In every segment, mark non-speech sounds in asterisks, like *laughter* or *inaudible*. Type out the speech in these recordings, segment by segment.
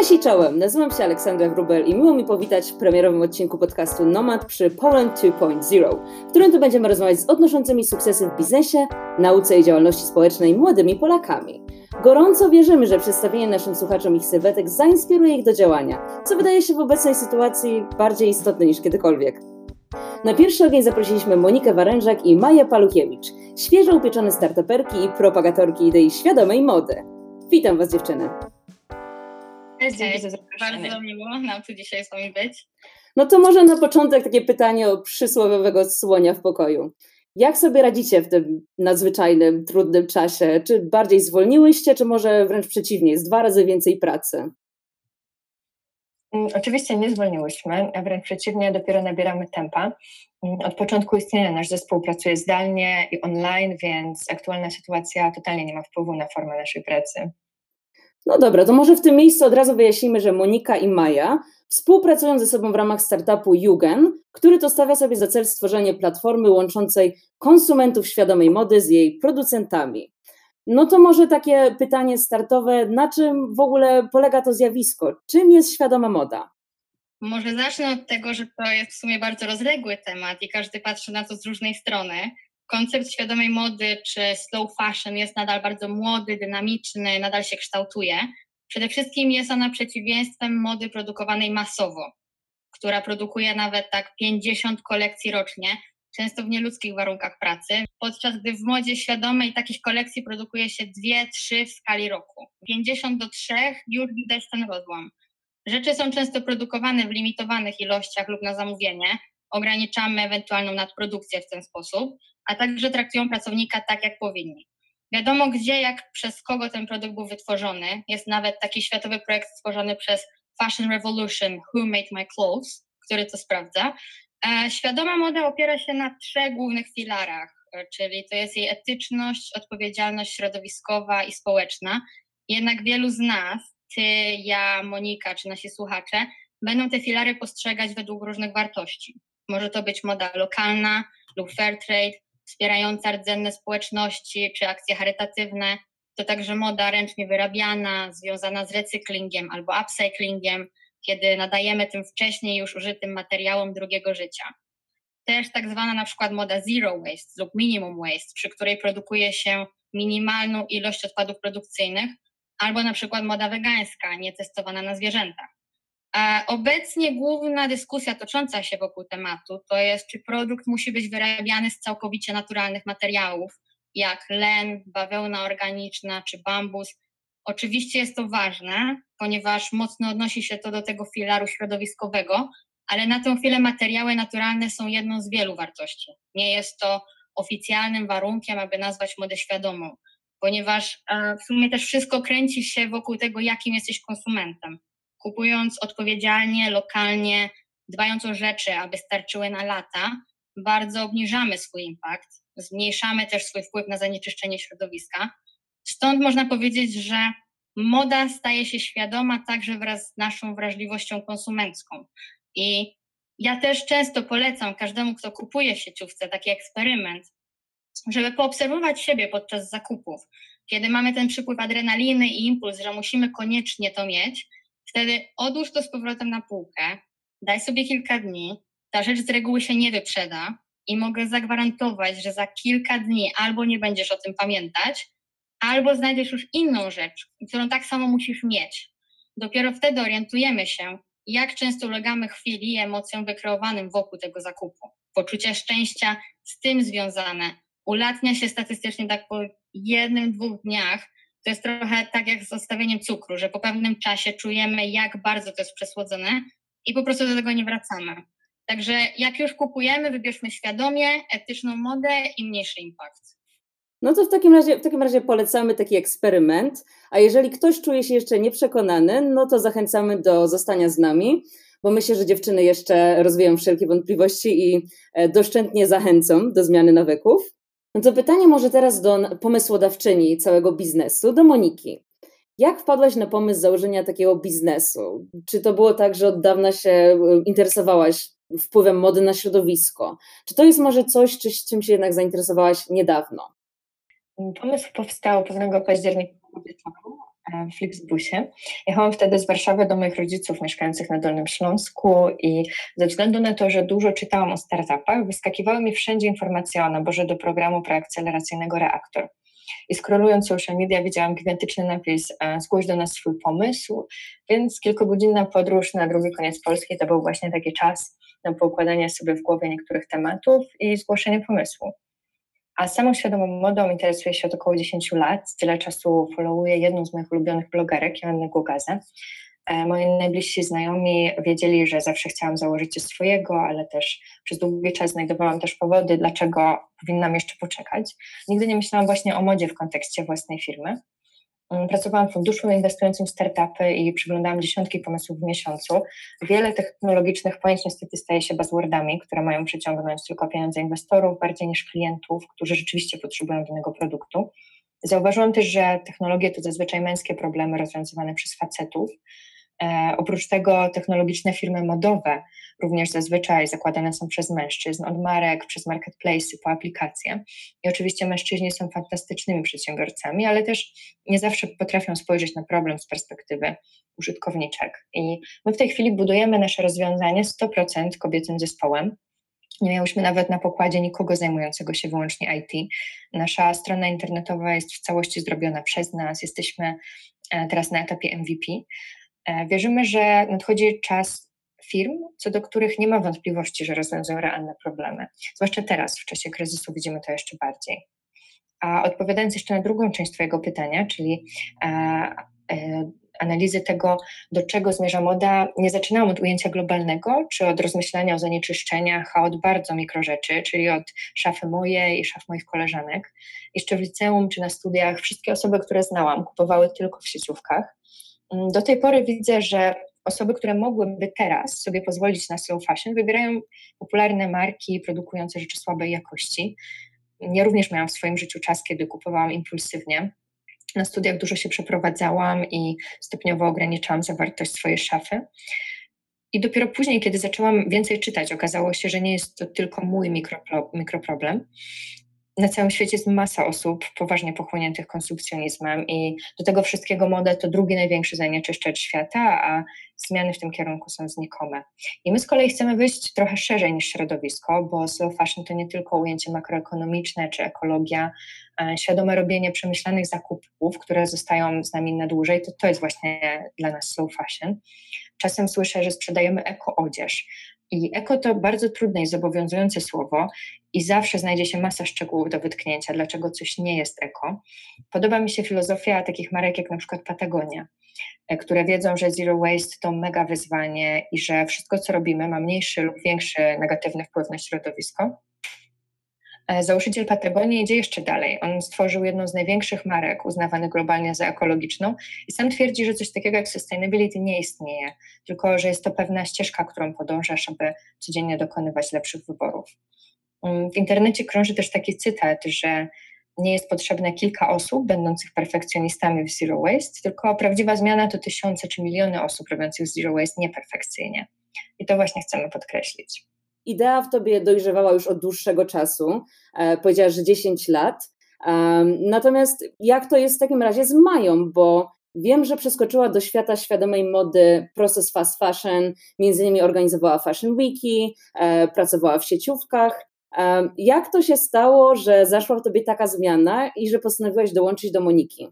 Cześć i czołem, nazywam się Aleksandra Grubel i miło mi powitać w premierowym odcinku podcastu Nomad przy Poland 2.0, w którym tu będziemy rozmawiać z odnoszącymi sukcesy w biznesie, nauce i działalności społecznej młodymi Polakami. Gorąco wierzymy, że przedstawienie naszym słuchaczom ich sylwetek zainspiruje ich do działania, co wydaje się w obecnej sytuacji bardziej istotne niż kiedykolwiek. Na pierwszy ogień zaprosiliśmy Monikę Warężak i Maję Palukiewicz, świeżo upieczone startuperki i propagatorki idei świadomej mody. Witam Was dziewczyny. Cześć, bardzo miło nam tu dzisiaj z Wami być. No to może na początek takie pytanie o przysłowiowego słonia w pokoju. Jak sobie radzicie w tym nadzwyczajnym, trudnym czasie? Czy bardziej zwolniłyście, czy może wręcz przeciwnie, jest dwa razy więcej pracy? Mm, oczywiście nie zwolniłyśmy, a wręcz przeciwnie, dopiero nabieramy tempa. Mm, od początku istnienia nasz zespół pracuje zdalnie i online, więc aktualna sytuacja totalnie nie ma wpływu na formę naszej pracy. No dobra, to może w tym miejscu od razu wyjaśnimy, że Monika i Maja współpracują ze sobą w ramach startupu Jugen, który to stawia sobie za cel stworzenie platformy łączącej konsumentów świadomej mody z jej producentami. No to może takie pytanie startowe, na czym w ogóle polega to zjawisko? Czym jest świadoma moda? Może zacznę od tego, że to jest w sumie bardzo rozległy temat i każdy patrzy na to z różnej strony koncept świadomej mody czy slow fashion jest nadal bardzo młody, dynamiczny, nadal się kształtuje. Przede wszystkim jest ona przeciwieństwem mody produkowanej masowo, która produkuje nawet tak 50 kolekcji rocznie, często w nieludzkich warunkach pracy, podczas gdy w modzie świadomej takich kolekcji produkuje się 2-3 w skali roku. 50 do 3 już widać ten rozłam. Rzeczy są często produkowane w limitowanych ilościach lub na zamówienie. Ograniczamy ewentualną nadprodukcję w ten sposób a także traktują pracownika tak, jak powinni. Wiadomo gdzie, jak przez kogo ten produkt był wytworzony. Jest nawet taki światowy projekt stworzony przez Fashion Revolution, Who Made My Clothes, który to sprawdza. E, świadoma moda opiera się na trzech głównych filarach, e, czyli to jest jej etyczność, odpowiedzialność środowiskowa i społeczna. Jednak wielu z nas, ty, ja, Monika czy nasi słuchacze, będą te filary postrzegać według różnych wartości. Może to być moda lokalna lub fair trade, wspierająca rdzenne społeczności czy akcje charytatywne. To także moda ręcznie wyrabiana, związana z recyklingiem albo upcyclingiem, kiedy nadajemy tym wcześniej już użytym materiałom drugiego życia. Też tak zwana na przykład moda zero waste lub minimum waste, przy której produkuje się minimalną ilość odpadów produkcyjnych, albo na przykład moda wegańska, nietestowana na zwierzętach. Obecnie główna dyskusja tocząca się wokół tematu to jest, czy produkt musi być wyrabiany z całkowicie naturalnych materiałów, jak len, bawełna organiczna czy bambus. Oczywiście jest to ważne, ponieważ mocno odnosi się to do tego filaru środowiskowego, ale na tę chwilę materiały naturalne są jedną z wielu wartości. Nie jest to oficjalnym warunkiem, aby nazwać modę świadomą, ponieważ w sumie też wszystko kręci się wokół tego, jakim jesteś konsumentem kupując odpowiedzialnie, lokalnie, dbając o rzeczy, aby starczyły na lata, bardzo obniżamy swój impact, zmniejszamy też swój wpływ na zanieczyszczenie środowiska. Stąd można powiedzieć, że moda staje się świadoma także wraz z naszą wrażliwością konsumencką. I ja też często polecam każdemu, kto kupuje w sieciówce taki eksperyment, żeby poobserwować siebie podczas zakupów. Kiedy mamy ten przypływ adrenaliny i impuls, że musimy koniecznie to mieć, Wtedy odłóż to z powrotem na półkę, daj sobie kilka dni, ta rzecz z reguły się nie wyprzeda i mogę zagwarantować, że za kilka dni albo nie będziesz o tym pamiętać, albo znajdziesz już inną rzecz, którą tak samo musisz mieć. Dopiero wtedy orientujemy się, jak często ulegamy chwili i emocjom wykreowanym wokół tego zakupu. Poczucie szczęścia z tym związane ulatnia się statystycznie tak po jednym, dwóch dniach, to jest trochę tak jak z zostawieniem cukru, że po pewnym czasie czujemy, jak bardzo to jest przesłodzone i po prostu do tego nie wracamy. Także jak już kupujemy, wybierzmy świadomie, etyczną modę i mniejszy impact. No to w takim, razie, w takim razie polecamy taki eksperyment, a jeżeli ktoś czuje się jeszcze nieprzekonany, no to zachęcamy do zostania z nami, bo myślę, że dziewczyny jeszcze rozwijają wszelkie wątpliwości i e, doszczętnie zachęcą do zmiany nawyków. No to pytanie może teraz do pomysłodawczyni całego biznesu, do Moniki. Jak wpadłaś na pomysł założenia takiego biznesu? Czy to było tak, że od dawna się e, interesowałaś wpływem mody na środowisko? Czy to jest może coś, czym się jednak zainteresowałaś niedawno? Pomysł powstał pewnego października w Flixbusie. Jechałam wtedy z Warszawy do moich rodziców mieszkających na Dolnym Śląsku i ze względu na to, że dużo czytałam o startupach, wyskakiwały mi wszędzie informacje o naborze do programu preakceleracyjnego Reaktor. I scrollując social media widziałam gigantyczny napis e, zgłoś do nas swój pomysł, więc kilkugodzinna podróż na drugi koniec Polski to był właśnie taki czas na poukładanie sobie w głowie niektórych tematów i zgłoszenie pomysłu. A samą świadomą modą interesuję się od około 10 lat. Tyle czasu followuję jedną z moich ulubionych blogerek, Joannę Gugazę. E, moi najbliżsi znajomi wiedzieli, że zawsze chciałam założyć coś swojego, ale też przez długi czas znajdowałam też powody, dlaczego powinnam jeszcze poczekać. Nigdy nie myślałam właśnie o modzie w kontekście własnej firmy. Mm, pracowałam w funduszu inwestującym w startupy i przyglądałam dziesiątki pomysłów w miesiącu. Wiele technologicznych pojęć niestety staje się buzzwordami, które mają przyciągnąć tylko pieniądze inwestorów bardziej niż klientów, którzy rzeczywiście potrzebują danego produktu. Zauważyłam też, że technologie to zazwyczaj męskie problemy rozwiązywane przez facetów, oprócz tego technologiczne firmy modowe również zazwyczaj zakładane są przez mężczyzn, od marek, przez marketplace po aplikacje. I oczywiście mężczyźni są fantastycznymi przedsiębiorcami, ale też nie zawsze potrafią spojrzeć na problem z perspektywy użytkowniczek. I my w tej chwili budujemy nasze rozwiązanie 100% kobiecym zespołem. Nie miałyśmy nawet na pokładzie nikogo zajmującego się wyłącznie IT. Nasza strona internetowa jest w całości zrobiona przez nas. Jesteśmy e, teraz na etapie MVP, E, wierzymy, że nadchodzi czas firm, co do których nie ma wątpliwości, że rozwiązują realne problemy. Zwłaszcza teraz, w czasie kryzysu, widzimy to jeszcze bardziej. A odpowiadając jeszcze na drugą część Twojego pytania, czyli e, e, analizy tego, do czego zmierza moda, nie zaczynałam od ujęcia globalnego, czy od rozmyślania o zanieczyszczeniach, a od bardzo mikrorzeczy, czyli od szafy mojej i szaf moich koleżanek. Jeszcze w liceum czy na studiach wszystkie osoby, które znałam, kupowały tylko w sieciówkach. Mm, do tej pory widzę, że osoby, które mogłyby teraz sobie pozwolić na slow fashion, wybierają popularne marki produkujące rzeczy słabej jakości. Ja również miałam w swoim życiu czas, kiedy kupowałam impulsywnie. Na studiach dużo się przeprowadzałam i stopniowo ograniczałam zawartość swojej szafy. I dopiero później, kiedy zaczęłam więcej czytać, okazało się, że nie jest to tylko mój mikroproblem, na całym świecie jest masa osób poważnie pochłoniętych konsumpcjonizmem i do tego wszystkiego moda to drugi największy zanieczyszczacz świata, a zmiany w tym kierunku są znikome. I my z kolei chcemy wyjść trochę szerzej niż środowisko, bo slow fashion to nie tylko ujęcie makroekonomiczne czy ekologia, świadome robienie przemyślanych zakupów, które zostają z nami na dłużej, to to jest właśnie dla nas slow fashion. Czasem słyszę, że sprzedajemy eko-odzież, i eko to bardzo trudne i zobowiązujące słowo i zawsze znajdzie się masa szczegółów do wytknięcia, dlaczego coś nie jest eko. Podoba mi się filozofia takich marek jak na przykład Patagonia, e, które wiedzą, że zero waste to mega wyzwanie i że wszystko, co robimy, ma mniejszy lub większy negatywny wpływ na środowisko. E, założyciel Patagonii idzie jeszcze dalej. On stworzył jedną z największych marek uznawanych globalnie za ekologiczną i sam twierdzi, że coś takiego jak sustainability nie istnieje, tylko że jest to pewna ścieżka, którą podążasz, aby codziennie dokonywać lepszych wyborów. Mm, w internecie krąży też taki cytat, że nie jest potrzebne kilka osób będących perfekcjonistami w zero waste, tylko prawdziwa zmiana to tysiące czy miliony osób robiących zero waste nieperfekcyjnie. I to właśnie chcemy podkreślić idea w tobie dojrzewała już od dłuższego czasu. E, powiedziałaś, że 10 lat. Natomiast jak to jest w takim razie z Mają, bo wiem, że przeskoczyła do świata świadomej mody proces fast fashion, między innymi organizowała Fashion Weeki, e, pracowała w sieciówkach. Jak to się stało, że zaszła w tobie taka zmiana i że postanowiłaś dołączyć do Moniki?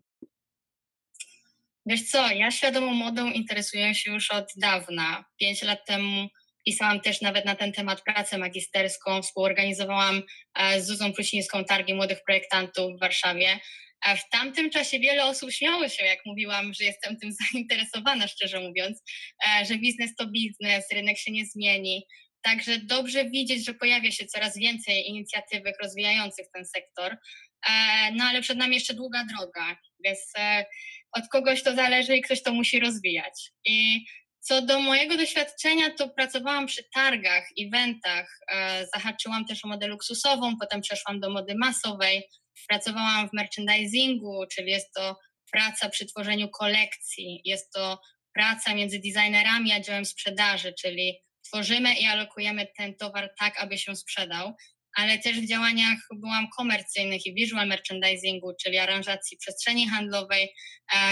Wiesz co, ja świadomą modą interesuję się już od dawna. Pięć lat temu Pisałam też nawet na ten temat pracę magisterską, współorganizowałam e, z Zuzą Prusińską targi młodych projektantów w Warszawie. A w tamtym czasie wiele osób śmiało się, jak mówiłam, że jestem tym *laughs* zainteresowana, szczerze mówiąc, e, że biznes to biznes, rynek się nie zmieni. Także dobrze widzieć, że pojawia się coraz więcej inicjatywek rozwijających ten sektor. E, no ale przed nami jeszcze długa droga, więc od kogoś to zależy i ktoś to musi rozwijać. I co do mojego doświadczenia, to pracowałam przy targach, eventach, e, zahaczyłam też o modę luksusową, potem przeszłam do mody masowej, pracowałam w merchandisingu, czyli jest to praca przy tworzeniu kolekcji, jest to praca między designerami a działem sprzedaży, czyli tworzymy i alokujemy ten towar tak, aby się sprzedał. Ale też w działaniach byłam komercyjnych i visual merchandisingu, czyli aranżacji przestrzeni handlowej.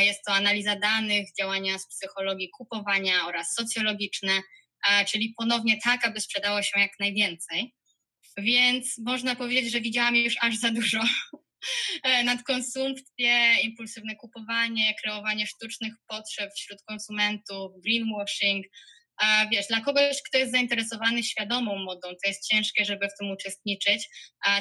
Jest to analiza danych, działania z psychologii kupowania oraz socjologiczne, czyli ponownie tak, aby sprzedało się jak najwięcej. Więc można powiedzieć, że widziałam już aż za dużo *laughs* E, nadkonsumpcję, impulsywne kupowanie, kreowanie sztucznych potrzeb wśród konsumentów, greenwashing. Wiesz, dla kogoś, kto jest zainteresowany świadomą modą, to jest ciężkie, żeby w tym uczestniczyć.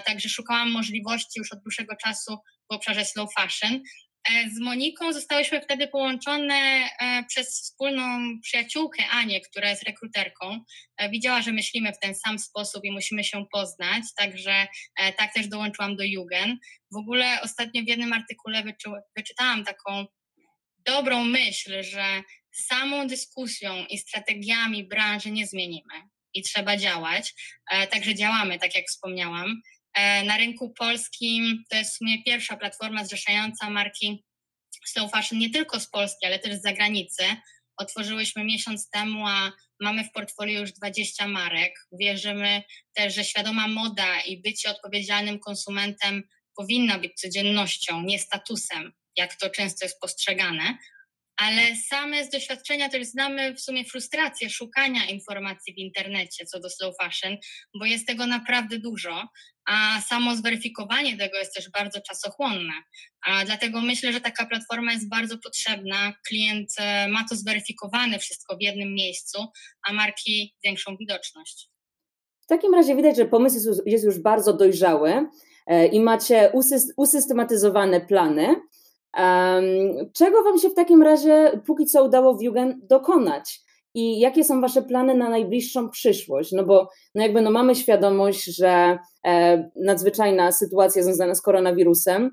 Także szukałam możliwości już od dłuższego czasu w obszarze slow fashion. E, z Moniką zostałyśmy wtedy połączone e, przez wspólną przyjaciółkę Anię, która jest rekruterką. E, widziała, że myślimy w ten sam sposób i musimy się poznać, także tak też dołączyłam do Jugen. W ogóle ostatnio w jednym artykule wyczytałam taką dobrą myśl, że samą dyskusją i strategiami branży nie zmienimy i trzeba działać. Także działamy, tak jak wspomniałam. E, na rynku polskim to jest w sumie pierwsza platforma zrzeszająca marki slow fashion nie tylko z Polski, ale też z zagranicy. Otworzyłyśmy miesiąc temu, a mamy w portfolio już 20 marek. Wierzymy też, że świadoma moda i bycie odpowiedzialnym konsumentem powinna być codziennością, nie statusem, jak to często jest postrzegane ale same z doświadczenia też znamy w sumie frustrację szukania informacji w internecie co do slow fashion, bo jest tego naprawdę dużo, a samo zweryfikowanie tego jest też bardzo czasochłonne. A dlatego myślę, że taka platforma jest bardzo potrzebna. Klient e, ma to zweryfikowane wszystko w jednym miejscu, a marki większą widoczność. W takim razie widać, że pomysł jest już bardzo dojrzały e, i macie usystematyzowane plany. Czego Wam się w takim razie póki co udało w Jugend dokonać? I jakie są Wasze plany na najbliższą przyszłość? No bo no jakby no mamy świadomość, że e, nadzwyczajna sytuacja związana z koronawirusem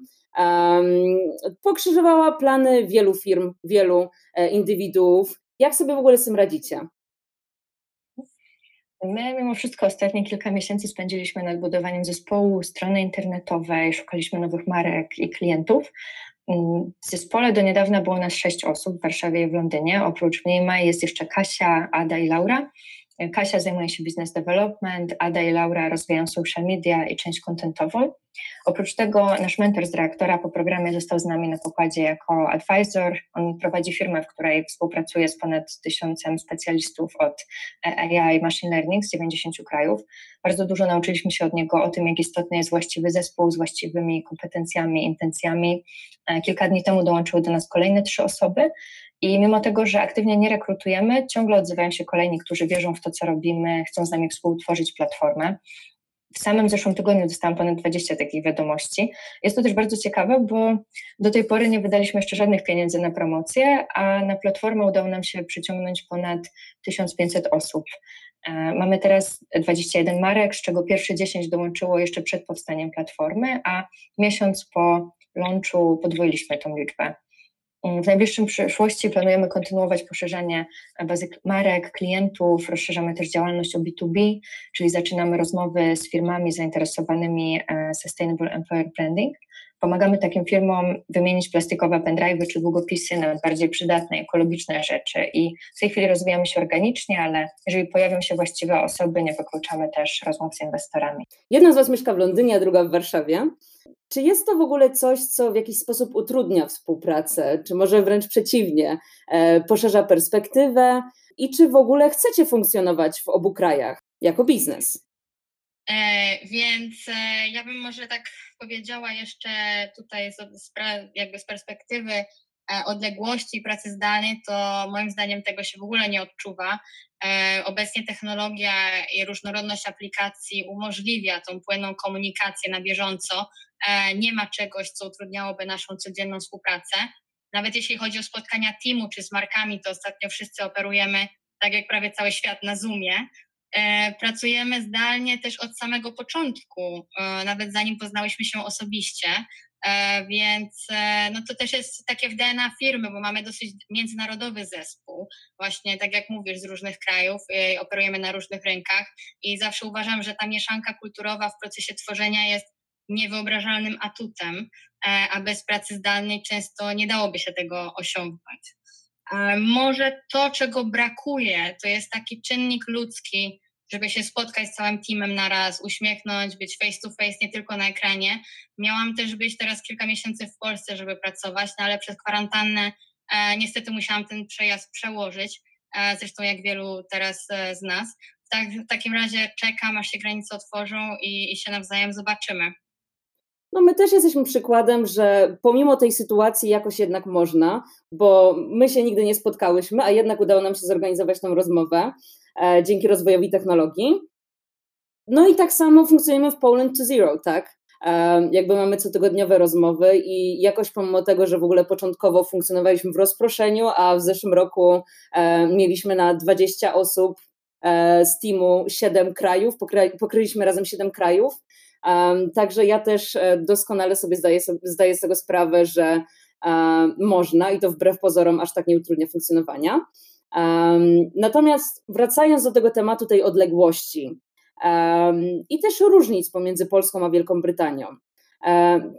pokrzyżowała plany wielu firm, wielu e, indywiduów. Jak sobie w ogóle z tym radzicie? My mimo wszystko ostatnie kilka miesięcy spędziliśmy nad budowaniem zespołu, strony internetowej, szukaliśmy nowych marek i klientów, w zespole do niedawna było nas sześć osób w Warszawie i w Londynie. Oprócz mnie jest jeszcze Kasia, Ada i Laura. Kasia zajmuje się business development, Ada i Laura rozwijają social media i część kontentową. Oprócz tego nasz mentor z dyrektora po programie został z nami na pokładzie jako advisor. On prowadzi firmę, w której współpracuje z ponad tysiącem specjalistów od AI i machine learning z 90 krajów. Bardzo dużo nauczyliśmy się od niego o tym, jak istotny jest właściwy zespół z właściwymi kompetencjami, intencjami. E, kilka dni temu dołączyły do nas kolejne trzy osoby i mimo tego, że aktywnie nie rekrutujemy, ciągle odzywają się kolejni, którzy wierzą w to, co robimy, chcą z nami współtworzyć platformę. W samym zeszłym tygodniu dostałam ponad 20 takich wiadomości. Jest to też bardzo ciekawe, bo do tej pory nie wydaliśmy jeszcze żadnych pieniędzy na promocję, a na platformę udało nam się przyciągnąć ponad 1500 osób. E, mamy teraz 21 marek, z czego pierwsze 10 dołączyło jeszcze przed powstaniem platformy, a miesiąc po launchu podwoiliśmy tą liczbę. W najbliższym przyszłości planujemy kontynuować poszerzanie bazy marek, klientów, rozszerzamy też działalność o B2B, czyli zaczynamy rozmowy z firmami zainteresowanymi e, Sustainable Employer Branding. Pomagamy takim firmom wymienić plastikowe pendrive'y czy długopisy na bardziej przydatne, ekologiczne rzeczy i w tej chwili rozwijamy się organicznie, ale jeżeli pojawią się właściwe osoby, nie wykluczamy też rozmów z inwestorami. Jedna z Was mieszka w Londynie, a druga w Warszawie. Czy jest to w ogóle coś, co w jakiś sposób utrudnia współpracę, czy może wręcz przeciwnie, e, poszerza perspektywę i czy w ogóle chcecie funkcjonować w obu krajach jako biznes? E, więc e, ja bym może tak powiedziała jeszcze tutaj z, jakby z perspektywy E, odległości i pracy zdalnej, to moim zdaniem tego się w ogóle nie odczuwa. Obecnie technologia i różnorodność aplikacji umożliwia tą płynną komunikację na bieżąco. Nie ma czegoś, co utrudniałoby naszą codzienną współpracę. Nawet jeśli chodzi o spotkania teamu czy z markami, to ostatnio wszyscy operujemy, tak jak prawie cały świat, na Zoomie. Pracujemy zdalnie też od samego początku, nawet zanim poznałyśmy się osobiście. E, więc e, no to też jest takie w DNA firmy, bo mamy dosyć międzynarodowy zespół, właśnie tak jak mówisz, z różnych krajów, e, operujemy na różnych rynkach i zawsze uważam, że ta mieszanka kulturowa w procesie tworzenia jest niewyobrażalnym atutem, a bez pracy zdalnej często nie dałoby się tego osiągnąć. Może to, czego brakuje, to jest taki czynnik ludzki, żeby się spotkać z całym teamem na raz, uśmiechnąć, być face to face, nie tylko na ekranie. Miałam też być teraz kilka miesięcy w Polsce, żeby pracować, no ale przez kwarantannę e, niestety musiałam ten przejazd przełożyć, e, zresztą jak wielu teraz e, z nas. Tak, w takim razie czekam, aż się granice otworzą i, i się nawzajem zobaczymy. No my też jesteśmy przykładem, że pomimo tej sytuacji jakoś jednak można, bo my się nigdy nie spotkałyśmy, a jednak udało nam się zorganizować tą rozmowę e, dzięki rozwojowi technologii. No i tak samo funkcjonujemy w Poland to Zero, tak? E, jakby mamy cotygodniowe rozmowy i jakoś pomimo tego, że w ogóle początkowo funkcjonowaliśmy w rozproszeniu, a w zeszłym roku e, mieliśmy na 20 osób e, z teamu 7 krajów, pokryliśmy razem 7 krajów, Także ja też e, doskonale sobie zdaję, zdaję z tego sprawę, że można i to wbrew pozorom aż tak nie utrudnia funkcjonowania. Natomiast wracając do tego tematu tej odległości i też różnic pomiędzy Polską a Wielką Brytanią.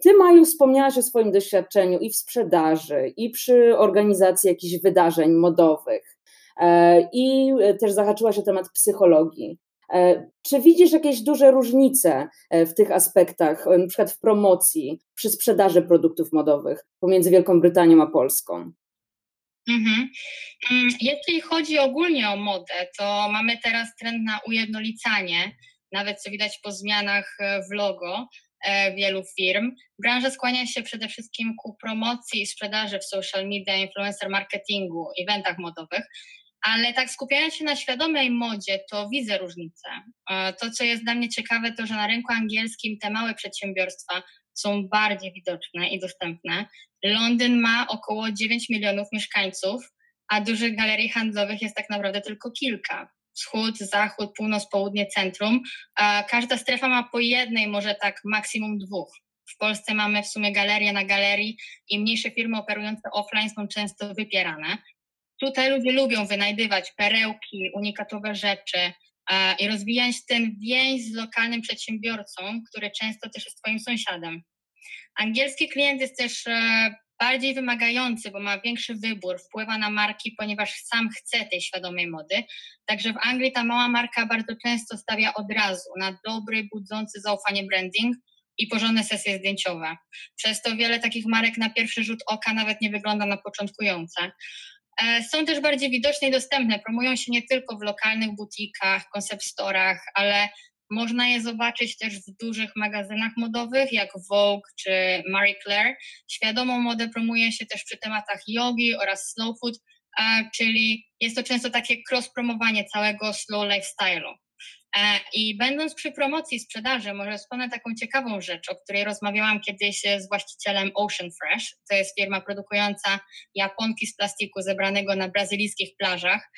Ty, Maju, wspomniałaś o swoim doświadczeniu i w sprzedaży, i przy organizacji jakichś wydarzeń modowych, e, i też zahaczyłaś o temat psychologii. E, czy widzisz jakieś duże różnice e, w tych aspektach, e, na przykład w promocji, przy sprzedaży produktów modowych pomiędzy Wielką Brytanią a Polską? Mhm. Mm, jeśli chodzi ogólnie o modę, to mamy teraz trend na ujednolicanie, nawet co widać po zmianach w logo wielu firm. Branża skłania się przede wszystkim ku promocji i sprzedaży w social media, influencer marketingu, eventach modowych. Ale tak skupiając się na świadomej modzie, to widzę różnicę. E, to, co jest dla mnie ciekawe, to że na rynku angielskim te małe przedsiębiorstwa są bardziej widoczne i dostępne. Londyn ma około 9 milionów mieszkańców, a dużych galerii handlowych jest tak naprawdę tylko kilka. Wschód, zachód, północ, południe, centrum. Każda strefa ma po jednej, może tak maksimum dwóch. W Polsce mamy w sumie galerię na galerii i mniejsze firmy operujące offline są często wypierane. Tutaj ludzie lubią wynajdywać perełki, unikatowe rzeczy e, i rozwijać ten więź z lokalnym przedsiębiorcą, który często też jest Twoim sąsiadem. Angielski klient jest też e, bardziej wymagający, bo ma większy wybór, wpływa na marki, ponieważ sam chce tej świadomej mody. Także w Anglii ta mała marka bardzo często stawia od razu na dobry, budzący zaufanie branding i porządne sesje zdjęciowe. Przez to wiele takich marek na pierwszy rzut oka nawet nie wygląda na początkujące. E, są też bardziej widoczne i dostępne. Promują się nie tylko w lokalnych butikach, concept storach, ale można je zobaczyć też w dużych magazynach modowych, jak Vogue czy Marie Claire. Świadomą modę promuje się też przy tematach yogi oraz slow food, czyli jest to często takie cross-promowanie całego slow lifestyle'u. E, I będąc przy promocji sprzedaży, może wspomnę taką ciekawą rzecz, o której rozmawiałam kiedyś z właścicielem Ocean Fresh. To jest firma produkująca japonki z plastiku zebranego na brazylijskich plażach.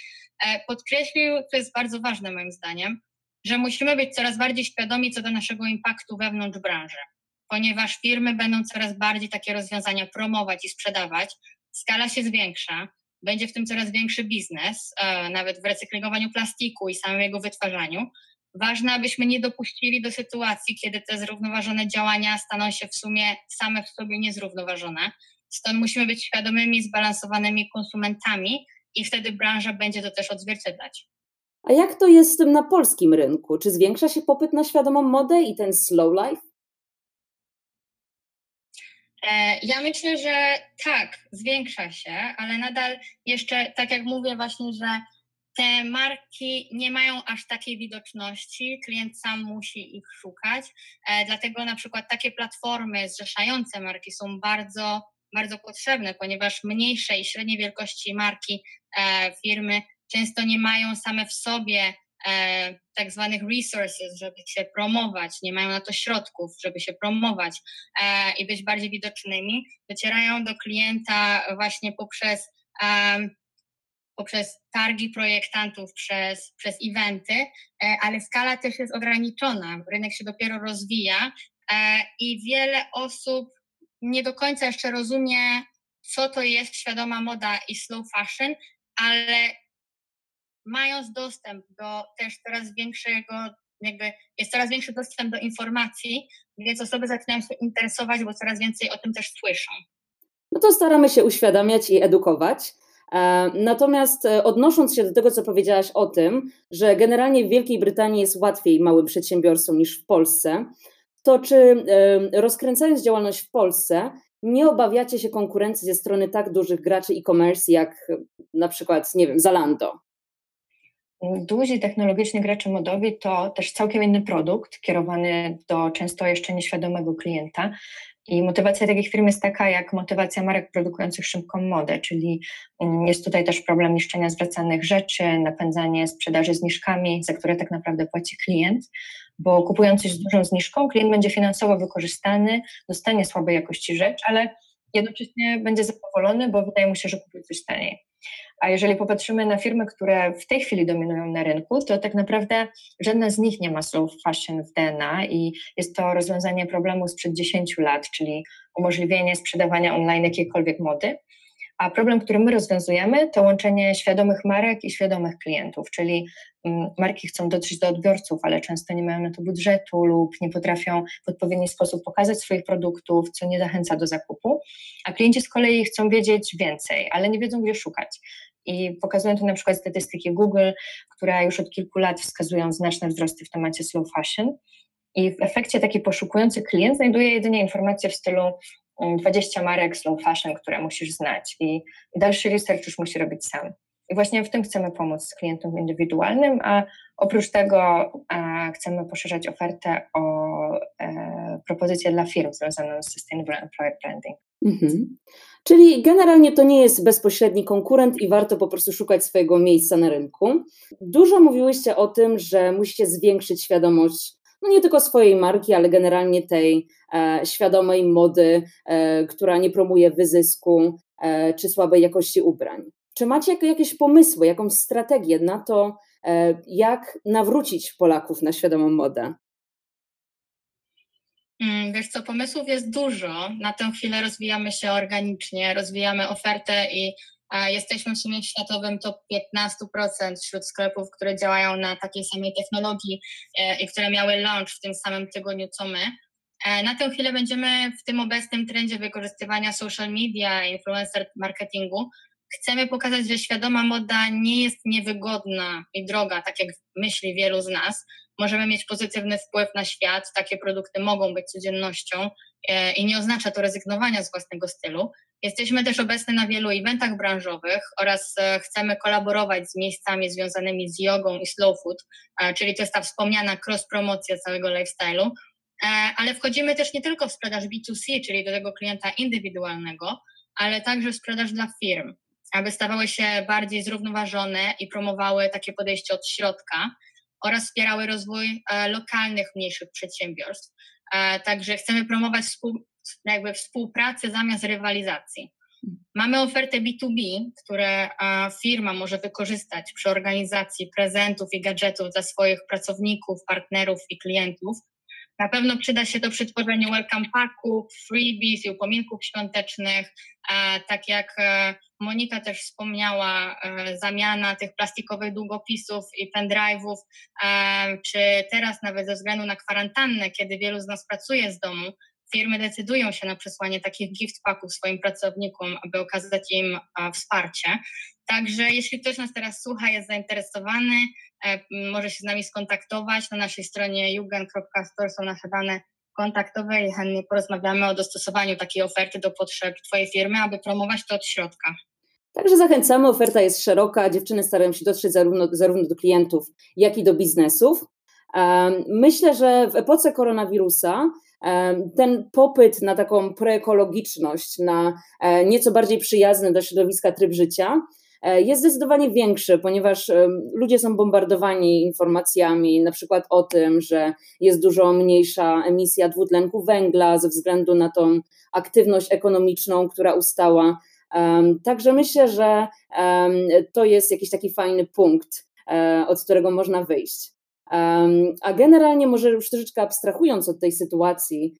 E, podkreślił, co jest bardzo ważne moim zdaniem, że musimy być coraz bardziej świadomi co do naszego impaktu wewnątrz branży, ponieważ firmy będą coraz bardziej takie rozwiązania promować i sprzedawać. Skala się zwiększa, będzie w tym coraz większy biznes, e, nawet w recyklingowaniu plastiku i samym jego wytwarzaniu. Ważne, abyśmy nie dopuścili do sytuacji, kiedy te zrównoważone działania staną się w sumie same w sobie niezrównoważone. Stąd musimy być świadomymi, zbalansowanymi konsumentami i wtedy branża będzie to też odzwierciedlać. A jak to jest na polskim rynku? Czy zwiększa się popyt na świadomą modę i ten slow life? E, ja myślę, że tak, zwiększa się, ale nadal jeszcze, tak jak mówię, właśnie, że te marki nie mają aż takiej widoczności, klient sam musi ich szukać. E, dlatego na przykład takie platformy zrzeszające marki są bardzo, bardzo potrzebne, ponieważ mniejsze i średniej wielkości marki, e, firmy często nie mają same w sobie e, tak zwanych resources, żeby się promować, nie mają na to środków, żeby się promować e, i być bardziej widocznymi, docierają do klienta właśnie poprzez, e, poprzez targi projektantów, przez, przez eventy, ale skala też jest ograniczona, rynek się dopiero rozwija i wiele osób nie do końca jeszcze rozumie, co to jest świadoma moda i slow fashion, ale mając dostęp do też coraz większego, jakby jest coraz większy dostęp do informacji, więc osoby zaczynają się interesować, bo coraz więcej o tym też słyszą. No to staramy się uświadamiać i edukować. Natomiast odnosząc się do tego, co powiedziałaś o tym, że generalnie w Wielkiej Brytanii jest łatwiej małym przedsiębiorstwom niż w Polsce, to czy rozkręcając działalność w Polsce, nie obawiacie się konkurencji ze strony tak dużych graczy e-commerce jak na przykład, nie wiem, Zalando? Duzi technologiczni gracze modowi to też całkiem inny produkt, kierowany do często jeszcze nieświadomego klienta. I motywacja takich firm jest taka, jak motywacja marek produkujących szybką modę, czyli mm, jest tutaj też problem niszczenia zwracanych rzeczy, napędzanie sprzedaży zniżkami, za które tak naprawdę płaci klient, bo kupując coś z dużą zniżką, klient będzie finansowo wykorzystany, dostanie słabej jakości rzecz, ale jednocześnie będzie zadowolony, bo wydaje mu się, że kupił coś taniej. A jeżeli popatrzymy na firmy, które w tej chwili dominują na rynku, to tak naprawdę żadna z nich nie ma slow fashion w DNA i jest to rozwiązanie problemu sprzed 10 lat, czyli umożliwienie sprzedawania online jakiejkolwiek mody. A problem, który my rozwiązujemy, to łączenie świadomych marek i świadomych klientów, czyli mm, marki chcą dotrzeć do odbiorców, ale często nie mają na to budżetu lub nie potrafią w odpowiedni sposób pokazać swoich produktów, co nie zachęca do zakupu, a klienci z kolei chcą wiedzieć więcej, ale nie wiedzą, gdzie szukać. I pokazują to na przykład statystyki Google, które już od kilku lat wskazują znaczne wzrosty w temacie slow fashion. I w efekcie taki poszukujący klient znajduje jedynie informacje w stylu 20 mm, marek slow fashion, które musisz znać i, dalszy research już musi robić sam. I właśnie w tym chcemy pomóc klientom indywidualnym, a oprócz tego e, chcemy poszerzać ofertę o e, propozycje dla firm związaną z Sustainable Employer Branding. Mhm. Czyli generalnie to nie jest bezpośredni konkurent i warto po prostu szukać swojego miejsca na rynku. Dużo mówiłyście o tym, że musicie zwiększyć świadomość no nie tylko swojej marki, ale generalnie tej e, świadomej mody, e, która nie promuje wyzysku e, czy słabej jakości ubrań. Czy macie jakieś pomysły, jakąś strategię na to, jak nawrócić Polaków na świadomą modę? Mm, wiesz co, pomysłów jest dużo. Na tę chwilę rozwijamy się organicznie, rozwijamy ofertę i jesteśmy w sumie w światowym top 15% wśród sklepów, które działają na takiej samej technologii e, i które miały launch w tym samym tygodniu co my. E, na tę chwilę będziemy w tym obecnym trendzie wykorzystywania social media, influencer marketingu. Chcemy pokazać, że świadoma moda nie jest niewygodna i droga, tak jak myśli wielu z nas. Możemy mieć pozytywny wpływ na świat, takie produkty mogą być codziennością e, i nie oznacza to rezygnowania z własnego stylu. Jesteśmy też obecni na wielu eventach branżowych oraz e, chcemy kolaborować z miejscami związanymi z jogą i slow food, e, czyli to jest ta wspomniana cross-promocja całego lifestyle'u, ale wchodzimy też nie tylko w sprzedaż B2C, czyli do tego klienta indywidualnego, ale także w sprzedaż dla firm, aby stawały się bardziej zrównoważone i promowały takie podejście od środka oraz wspierały rozwój lokalnych, mniejszych przedsiębiorstw. Także chcemy promować jakby współpracy zamiast rywalizacji. Mamy ofertę B2B, które firma może wykorzystać przy organizacji prezentów i gadżetów dla swoich pracowników, partnerów i klientów. Na pewno przyda się to przy tworzeniu welcome packów, freebies i upominków świątecznych, tak jak e, Monika też wspomniała, e, zamiana tych plastikowych długopisów i pendrive'ów, e, czy teraz nawet ze względu na kwarantannę, kiedy wielu z nas pracuje z domu, firmy decydują się na przesłanie takich gift packów swoim pracownikom, aby okazać im wsparcie. Także jeśli ktoś nas teraz słucha, jest zainteresowany, e, może się z nami skontaktować. Na naszej stronie jugen.store są nasze dane kontaktowe i chętnie porozmawiamy o dostosowaniu takiej oferty do potrzeb Twojej firmy, aby promować to od środka. Także zachęcamy, oferta jest szeroka, dziewczyny starają się dotrzeć zarówno, zarówno do klientów, jak i do biznesów. Myślę, że w epoce koronawirusa ten popyt na taką proekologiczność, na e, nieco bardziej przyjazny dla środowiska tryb życia jest zdecydowanie większy, ponieważ ludzie są bombardowani informacjami, na przykład o tym, że jest dużo mniejsza emisja dwutlenku węgla ze względu na tą aktywność ekonomiczną, która ustała. Także myślę, że to jest jakiś taki fajny punkt, e, od którego można wyjść. A generalnie, może już troszeczkę abstrahując od tej sytuacji,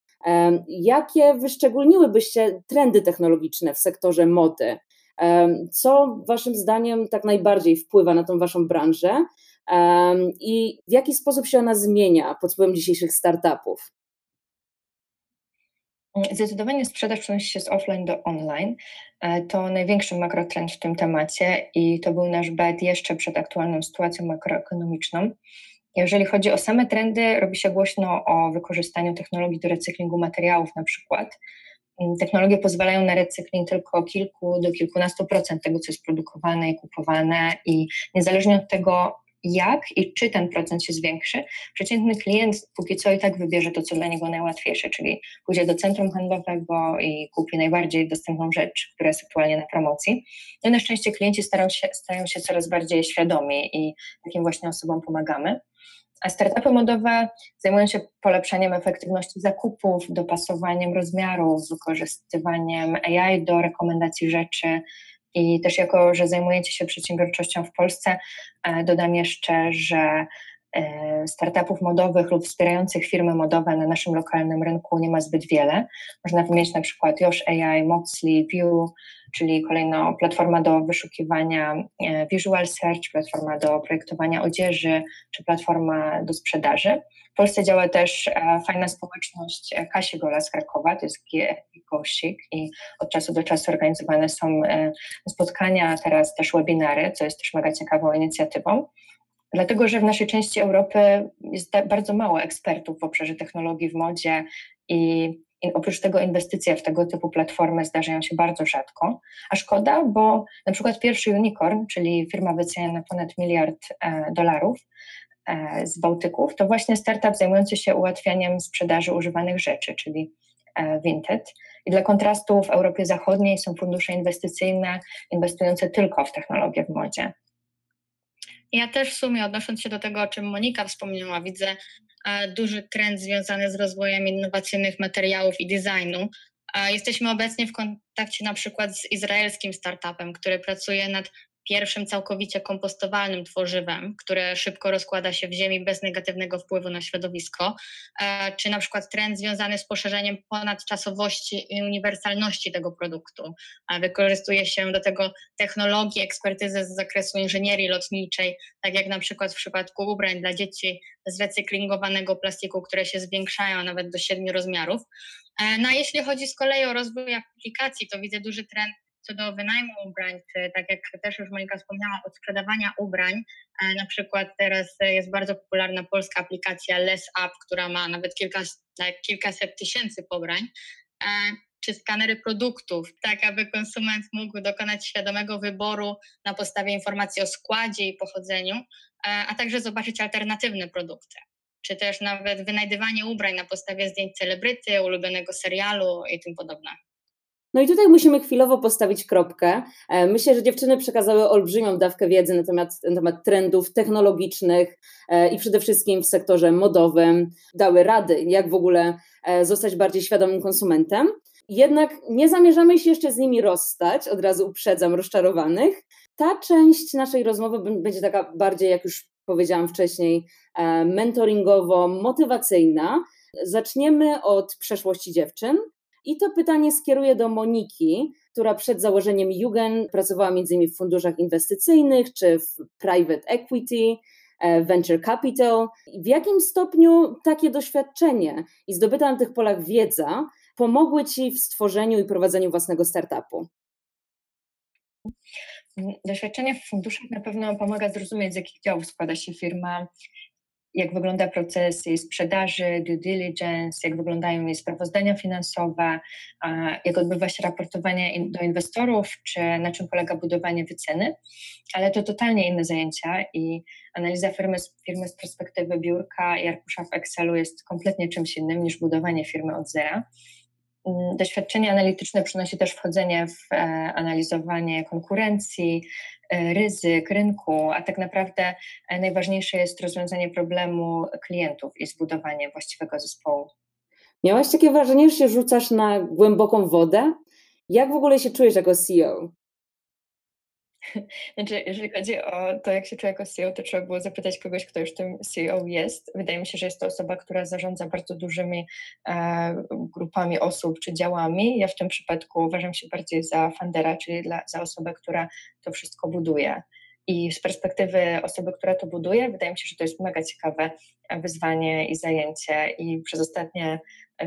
jakie wyszczególniłybyście trendy technologiczne w sektorze mody? Co Waszym zdaniem tak najbardziej wpływa na tą Waszą branżę i w jaki sposób się ona zmienia pod wpływem dzisiejszych startupów? Zdecydowanie sprzedaż przenosi się z offline do online. E, to największy makrotrend w tym temacie i to był nasz bet jeszcze przed aktualną sytuacją makroekonomiczną. Jeżeli chodzi o same trendy, robi się głośno o wykorzystaniu technologii do recyklingu materiałów na przykład. Technologie pozwalają na recykling tylko kilku do kilkunastu procent tego, co jest produkowane i kupowane i niezależnie od tego, jak i czy ten procent się zwiększy, przeciętny klient póki co i tak wybierze to, co dla niego najłatwiejsze, czyli pójdzie do centrum handlowego i kupi najbardziej dostępną rzecz, która jest aktualnie na promocji. No na szczęście klienci starają się, stają się coraz bardziej świadomi i takim właśnie osobom pomagamy. Startupy modowe zajmują się polepszaniem efektywności zakupów, dopasowaniem rozmiarów, wykorzystywaniem AI do rekomendacji rzeczy, i też jako, że zajmujecie się przedsiębiorczością w Polsce, e, dodam jeszcze, że e, startupów modowych lub wspierających firmy modowe na naszym lokalnym rynku nie ma zbyt wiele. Można wymienić na przykład Yosh AI, Moxley, View, czyli kolejna platforma do wyszukiwania e, Visual Search, platforma do projektowania odzieży, czy platforma do sprzedaży. W Polsce działa też e, fajna społeczność e, Kasi Gola z Krakowa, to jest GoSik i od czasu do czasu organizowane są spotkania, teraz też webinary, co jest też mega ciekawą inicjatywą. Dlatego, że w naszej części Europy jest bardzo mało ekspertów w obszarze technologii w modzie i i oprócz tego inwestycje w tego typu platformy zdarzają się bardzo rzadko, a szkoda, bo na przykład pierwszy unicorn, czyli firma wyceniana na ponad miliard e, dolarów e, z Bałtyków, to właśnie startup zajmujący się ułatwianiem sprzedaży używanych rzeczy, czyli e, Vinted. I dla kontrastu w Europie Zachodniej są fundusze inwestycyjne inwestujące tylko w technologię w modzie. Ja też w sumie odnosząc się do tego, o czym Monika wspomniała, widzę duży trend związany z rozwojem innowacyjnych materiałów i designu. Jesteśmy obecnie w kontakcie na przykład z izraelskim startupem, który pracuje nad pierwszym całkowicie kompostowalnym tworzywem, które szybko rozkłada się w ziemi bez negatywnego wpływu na środowisko, e, czy na przykład trend związany z poszerzeniem ponadczasowości i uniwersalności tego produktu. Wykorzystuje się do tego technologii, ekspertyzę z zakresu inżynierii lotniczej, tak jak na przykład w przypadku ubrań dla dzieci z recyklingowanego plastiku, które się zwiększają nawet do siedmiu rozmiarów. E, no a jeśli chodzi z kolei o rozwój aplikacji, to widzę duży trend co do wynajmu ubrań, czy tak jak też już Monika wspomniała, od sprzedawania ubrań, e, na przykład teraz jest bardzo popularna polska aplikacja Less Up, która ma nawet kilka, kilkaset tysięcy pobrań, e, czy skanery produktów, tak aby konsument mógł dokonać świadomego wyboru na podstawie informacji o składzie i pochodzeniu, e, a także zobaczyć alternatywne produkty czy też nawet wynajdywanie ubrań na podstawie zdjęć celebryty, ulubionego serialu i tym podobne. No i tutaj musimy chwilowo postawić kropkę. E, myślę, że dziewczyny przekazały olbrzymią dawkę wiedzy na temat, na temat trendów technologicznych e, i przede wszystkim w sektorze modowym. Dały rady, jak w ogóle e, zostać bardziej świadomym konsumentem. Jednak nie zamierzamy się jeszcze z nimi rozstać, od razu uprzedzam rozczarowanych. Ta część naszej rozmowy będzie taka bardziej, jak już powiedziałam wcześniej, mentoringowo-motywacyjna. Zaczniemy od przeszłości dziewczyn, i to pytanie skieruję do Moniki, która przed założeniem Jugen pracowała m.in. w funduszach inwestycyjnych czy w private equity, e, venture capital. W jakim stopniu takie doświadczenie i zdobyta na tych polach wiedza pomogły Ci w stworzeniu i prowadzeniu własnego startupu? Doświadczenie w funduszach na pewno pomaga zrozumieć, z jakich działów składa się firma, jak wygląda proces jej sprzedaży, due diligence, jak wyglądają jej sprawozdania finansowe, jak odbywa się raportowanie do inwestorów, czy na czym polega budowanie wyceny, ale to totalnie inne zajęcia i analiza firmy, firmy z perspektywy biurka i arkusza w Excelu jest kompletnie czymś innym niż budowanie firmy od zera. Mm, doświadczenie analityczne przynosi też wchodzenie w e, analizowanie konkurencji, e, ryzyk rynku, a tak naprawdę e, najważniejsze jest rozwiązanie problemu klientów i zbudowanie właściwego zespołu. Miałaś takie wrażenie, że się rzucasz na głęboką wodę? Jak w ogóle się czujesz jako CEO? *laughs* Znaczy, jeżeli chodzi o to, jak się czuję jako CEO, to trzeba było zapytać kogoś, kto już tym CEO jest. Wydaje mi się, że jest to osoba, która zarządza bardzo dużymi e, grupami osób czy działami. Ja w tym przypadku uważam się bardziej za fundera, czyli dla, za osobę, która to wszystko buduje. I z perspektywy osoby, która to buduje, wydaje mi się, że to jest mega ciekawe wyzwanie i zajęcie. I przez ostatnie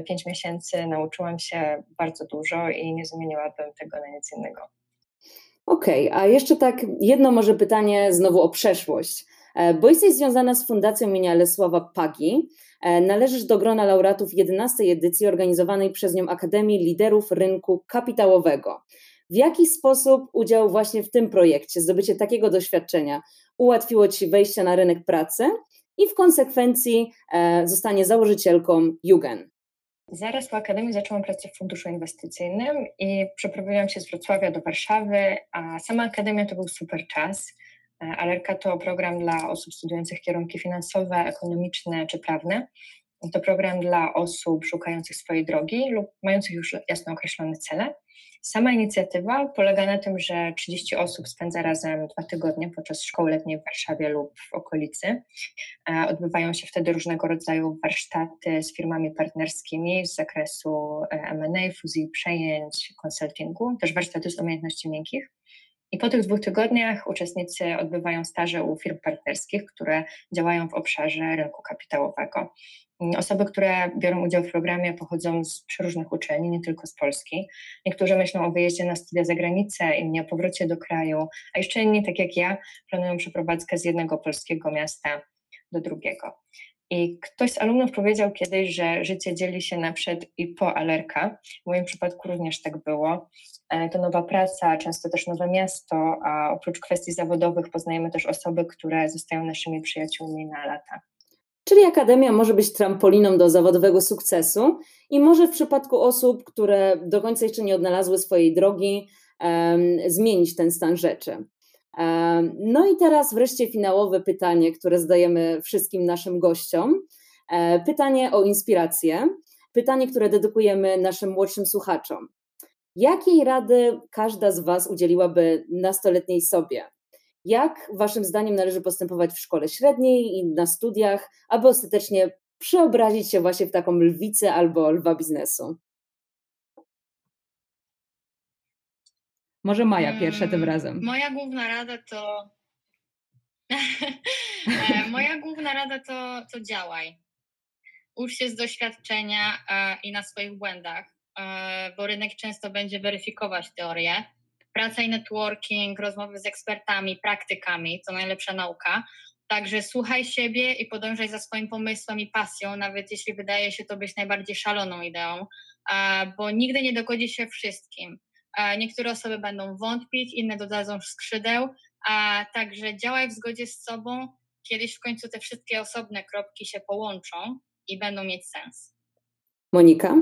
pięć miesięcy nauczyłam się bardzo dużo i nie zmieniłabym tego na nic innego. Okej, okay, a jeszcze tak jedno może pytanie znowu o przeszłość. E, bo jesteś związana z Fundacją imienia Lesława Pagi. E, należysz do grona laureatów 11 edycji organizowanej przez nią Akademii Liderów Rynku Kapitałowego. W jaki sposób udział właśnie w tym projekcie, zdobycie takiego doświadczenia ułatwiło Ci wejście na rynek pracy i w konsekwencji e, zostanie założycielką Jugen? Zaraz po Akademii zaczęłam pracę w funduszu inwestycyjnym i przeprowadziłam się z Wrocławia do Warszawy, a sama Akademia to był super czas. E, Alerka to program dla osób studiujących kierunki finansowe, ekonomiczne czy prawne. To program dla osób szukających swojej drogi lub mających już jasno określone cele. Sama inicjatywa polega na tym, że 30 osób spędza razem dwa tygodnie podczas szkoły letniej w Warszawie lub w okolicy. E, odbywają się wtedy różnego rodzaju warsztaty z firmami partnerskimi z zakresu e, M&A, fuzji przejęć, konsultingu, też warsztaty z umiejętności miękkich. I po tych dwóch tygodniach uczestnicy odbywają staże u firm partnerskich, które działają w obszarze rynku kapitałowego. Osoby, które biorą udział w programie, pochodzą z przeróżnych uczelni, nie tylko z Polski. Niektórzy myślą o wyjeździe na studia za granicę, inni o powrocie do kraju, a jeszcze inni, tak jak ja, planują przeprowadzkę z jednego polskiego miasta do drugiego. I ktoś z alumnów powiedział kiedyś, że życie dzieli się na przed i po alerka. W moim przypadku również tak było. E, to nowa praca, często też nowe miasto, a oprócz kwestii zawodowych poznajemy też osoby, które zostają naszymi przyjaciółmi na lata. Czyli akademia może być trampoliną do zawodowego sukcesu i może w przypadku osób, które do końca jeszcze nie odnalazły swojej drogi, um, zmienić ten stan rzeczy. No i teraz wreszcie finałowe pytanie, które zadajemy wszystkim naszym gościom. E, pytanie o inspirację. Pytanie, które dedykujemy naszym młodszym słuchaczom. Jakiej rady każda z Was udzieliłaby nastoletniej sobie? Jak Waszym zdaniem należy postępować w szkole średniej i na studiach, aby ostatecznie przeobrazić się właśnie w taką lwicę albo lwa biznesu? Może Maja pierwsza tym mm, razem. Moja główna rada to. *laughs* E, moja główna rada to, to działaj. Ucz się z doświadczenia e, i na swoich błędach, e, bo rynek często będzie weryfikować teorię praca i networking, rozmowy z ekspertami, praktykami, to najlepsza nauka. Także słuchaj siebie i podążaj za swoim pomysłem i pasją, nawet jeśli wydaje się to być najbardziej szaloną ideą, bo nigdy nie dogodzi się wszystkim. Niektóre osoby będą wątpić, inne dodadzą skrzydeł, a także działaj w zgodzie z sobą. Kiedyś w końcu te wszystkie osobne kropki się połączą i będą mieć sens. Monika?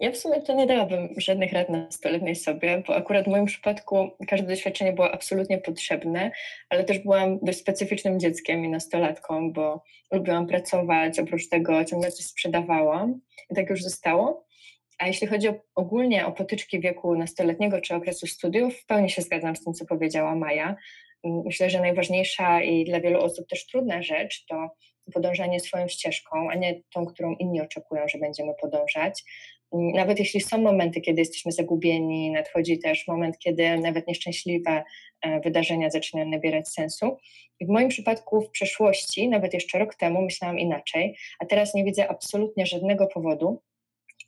Ja w sumie to nie dałabym żadnych rad nastoletniej sobie, bo akurat w moim przypadku każde doświadczenie było absolutnie potrzebne, ale też byłam dość specyficznym dzieckiem i nastolatką, bo lubiłam pracować, oprócz tego ciągle coś sprzedawałam i tak już zostało. A jeśli chodzi o, ogólnie o potyczki wieku nastoletniego czy okresu studiów, w pełni się zgadzam z tym, co powiedziała Maja. Myślę, że najważniejsza i dla wielu osób też trudna rzecz to podążanie swoją ścieżką, a nie tą, którą inni oczekują, że będziemy podążać. Nawet jeśli są momenty, kiedy jesteśmy zagubieni, nadchodzi też moment, kiedy nawet nieszczęśliwe e, wydarzenia zaczynają nabierać sensu. I w moim przypadku w przeszłości, nawet jeszcze rok temu, myślałam inaczej, a teraz nie widzę absolutnie żadnego powodu,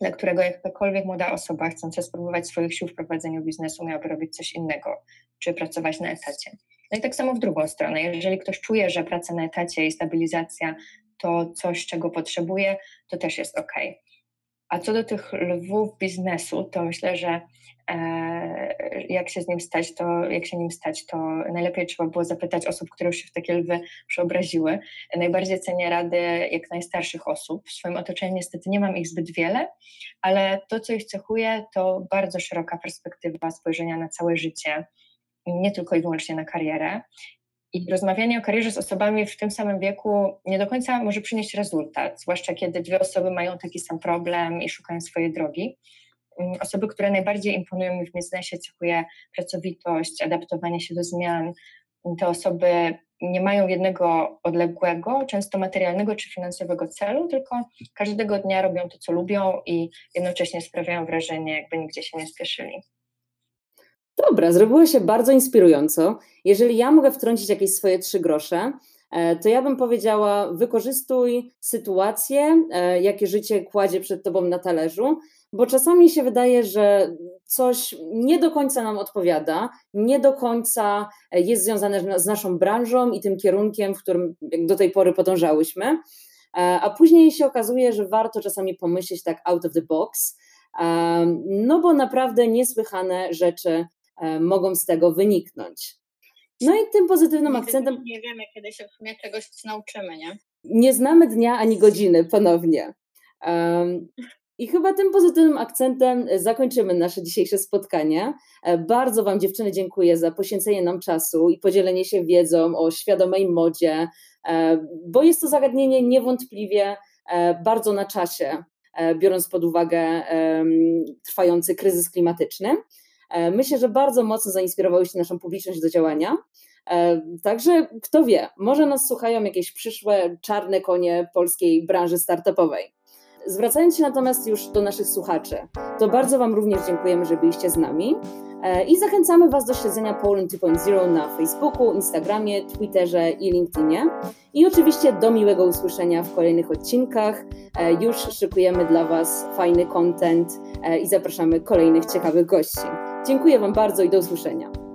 dla którego jakakolwiek młoda osoba chcąca spróbować swoich sił w prowadzeniu biznesu miałaby robić coś innego, czy pracować na etacie. No i tak samo w drugą stronę, jeżeli ktoś czuje, że praca na etacie i stabilizacja to coś, czego potrzebuje, to też jest ok. A co do tych lwów biznesu, to myślę, że e, jak się z nim stać, to jak się nim stać, to najlepiej trzeba było zapytać osób, które już się w takie lwy przeobraziły. Najbardziej cenię rady jak najstarszych osób. W swoim otoczeniu niestety nie mam ich zbyt wiele, ale to, co ich cechuje, to bardzo szeroka perspektywa spojrzenia na całe życie, nie tylko i wyłącznie na karierę. I rozmawianie o karierze z osobami w tym samym wieku nie do końca może przynieść rezultat, zwłaszcza kiedy dwie osoby mają taki sam problem i szukają swojej drogi. Mm, osoby, które najbardziej imponują mi w biznesie, cechuje pracowitość, adaptowanie się do zmian. Te osoby nie mają jednego odległego, często materialnego czy finansowego celu, tylko każdego dnia robią to, co lubią i jednocześnie sprawiają wrażenie, jakby nigdzie się nie spieszyli. Dobra, zrobiło się bardzo inspirująco. Jeżeli ja mogę wtrącić jakieś swoje trzy grosze, to ja bym powiedziała: wykorzystuj sytuacje, jakie życie kładzie przed tobą na talerzu, bo czasami się wydaje, że coś nie do końca nam odpowiada, nie do końca jest związane z naszą branżą i tym kierunkiem, w którym do tej pory podążałyśmy. A później się okazuje, że warto czasami pomyśleć tak out of the box, no bo naprawdę niesłychane rzeczy mogą z tego wyniknąć. No i tym pozytywnym akcentem. Nie wiemy, kiedy się w sumie czegoś nauczymy, nie? Nie znamy dnia ani godziny ponownie. Um, i chyba tym pozytywnym akcentem zakończymy nasze dzisiejsze spotkanie. E, bardzo Wam, dziewczyny, dziękuję za poświęcenie nam czasu i podzielenie się wiedzą o świadomej modzie, e, bo jest to zagadnienie niewątpliwie e, bardzo na czasie, biorąc pod uwagę trwający kryzys klimatyczny. Myślę, że bardzo mocno zainspirowałyście naszą publiczność do działania. Także kto wie, może nas słuchają jakieś przyszłe czarne konie polskiej branży startupowej. Zwracając się natomiast już do naszych słuchaczy, to bardzo Wam również dziękujemy, że byliście z nami e, i zachęcamy Was do śledzenia Poland 2.0 na Facebooku, Instagramie, Twitterze i LinkedInie. I oczywiście do miłego usłyszenia w kolejnych odcinkach. E, już szykujemy dla Was fajny content e, i zapraszamy kolejnych ciekawych gości. Dziękuję Wam bardzo i do usłyszenia.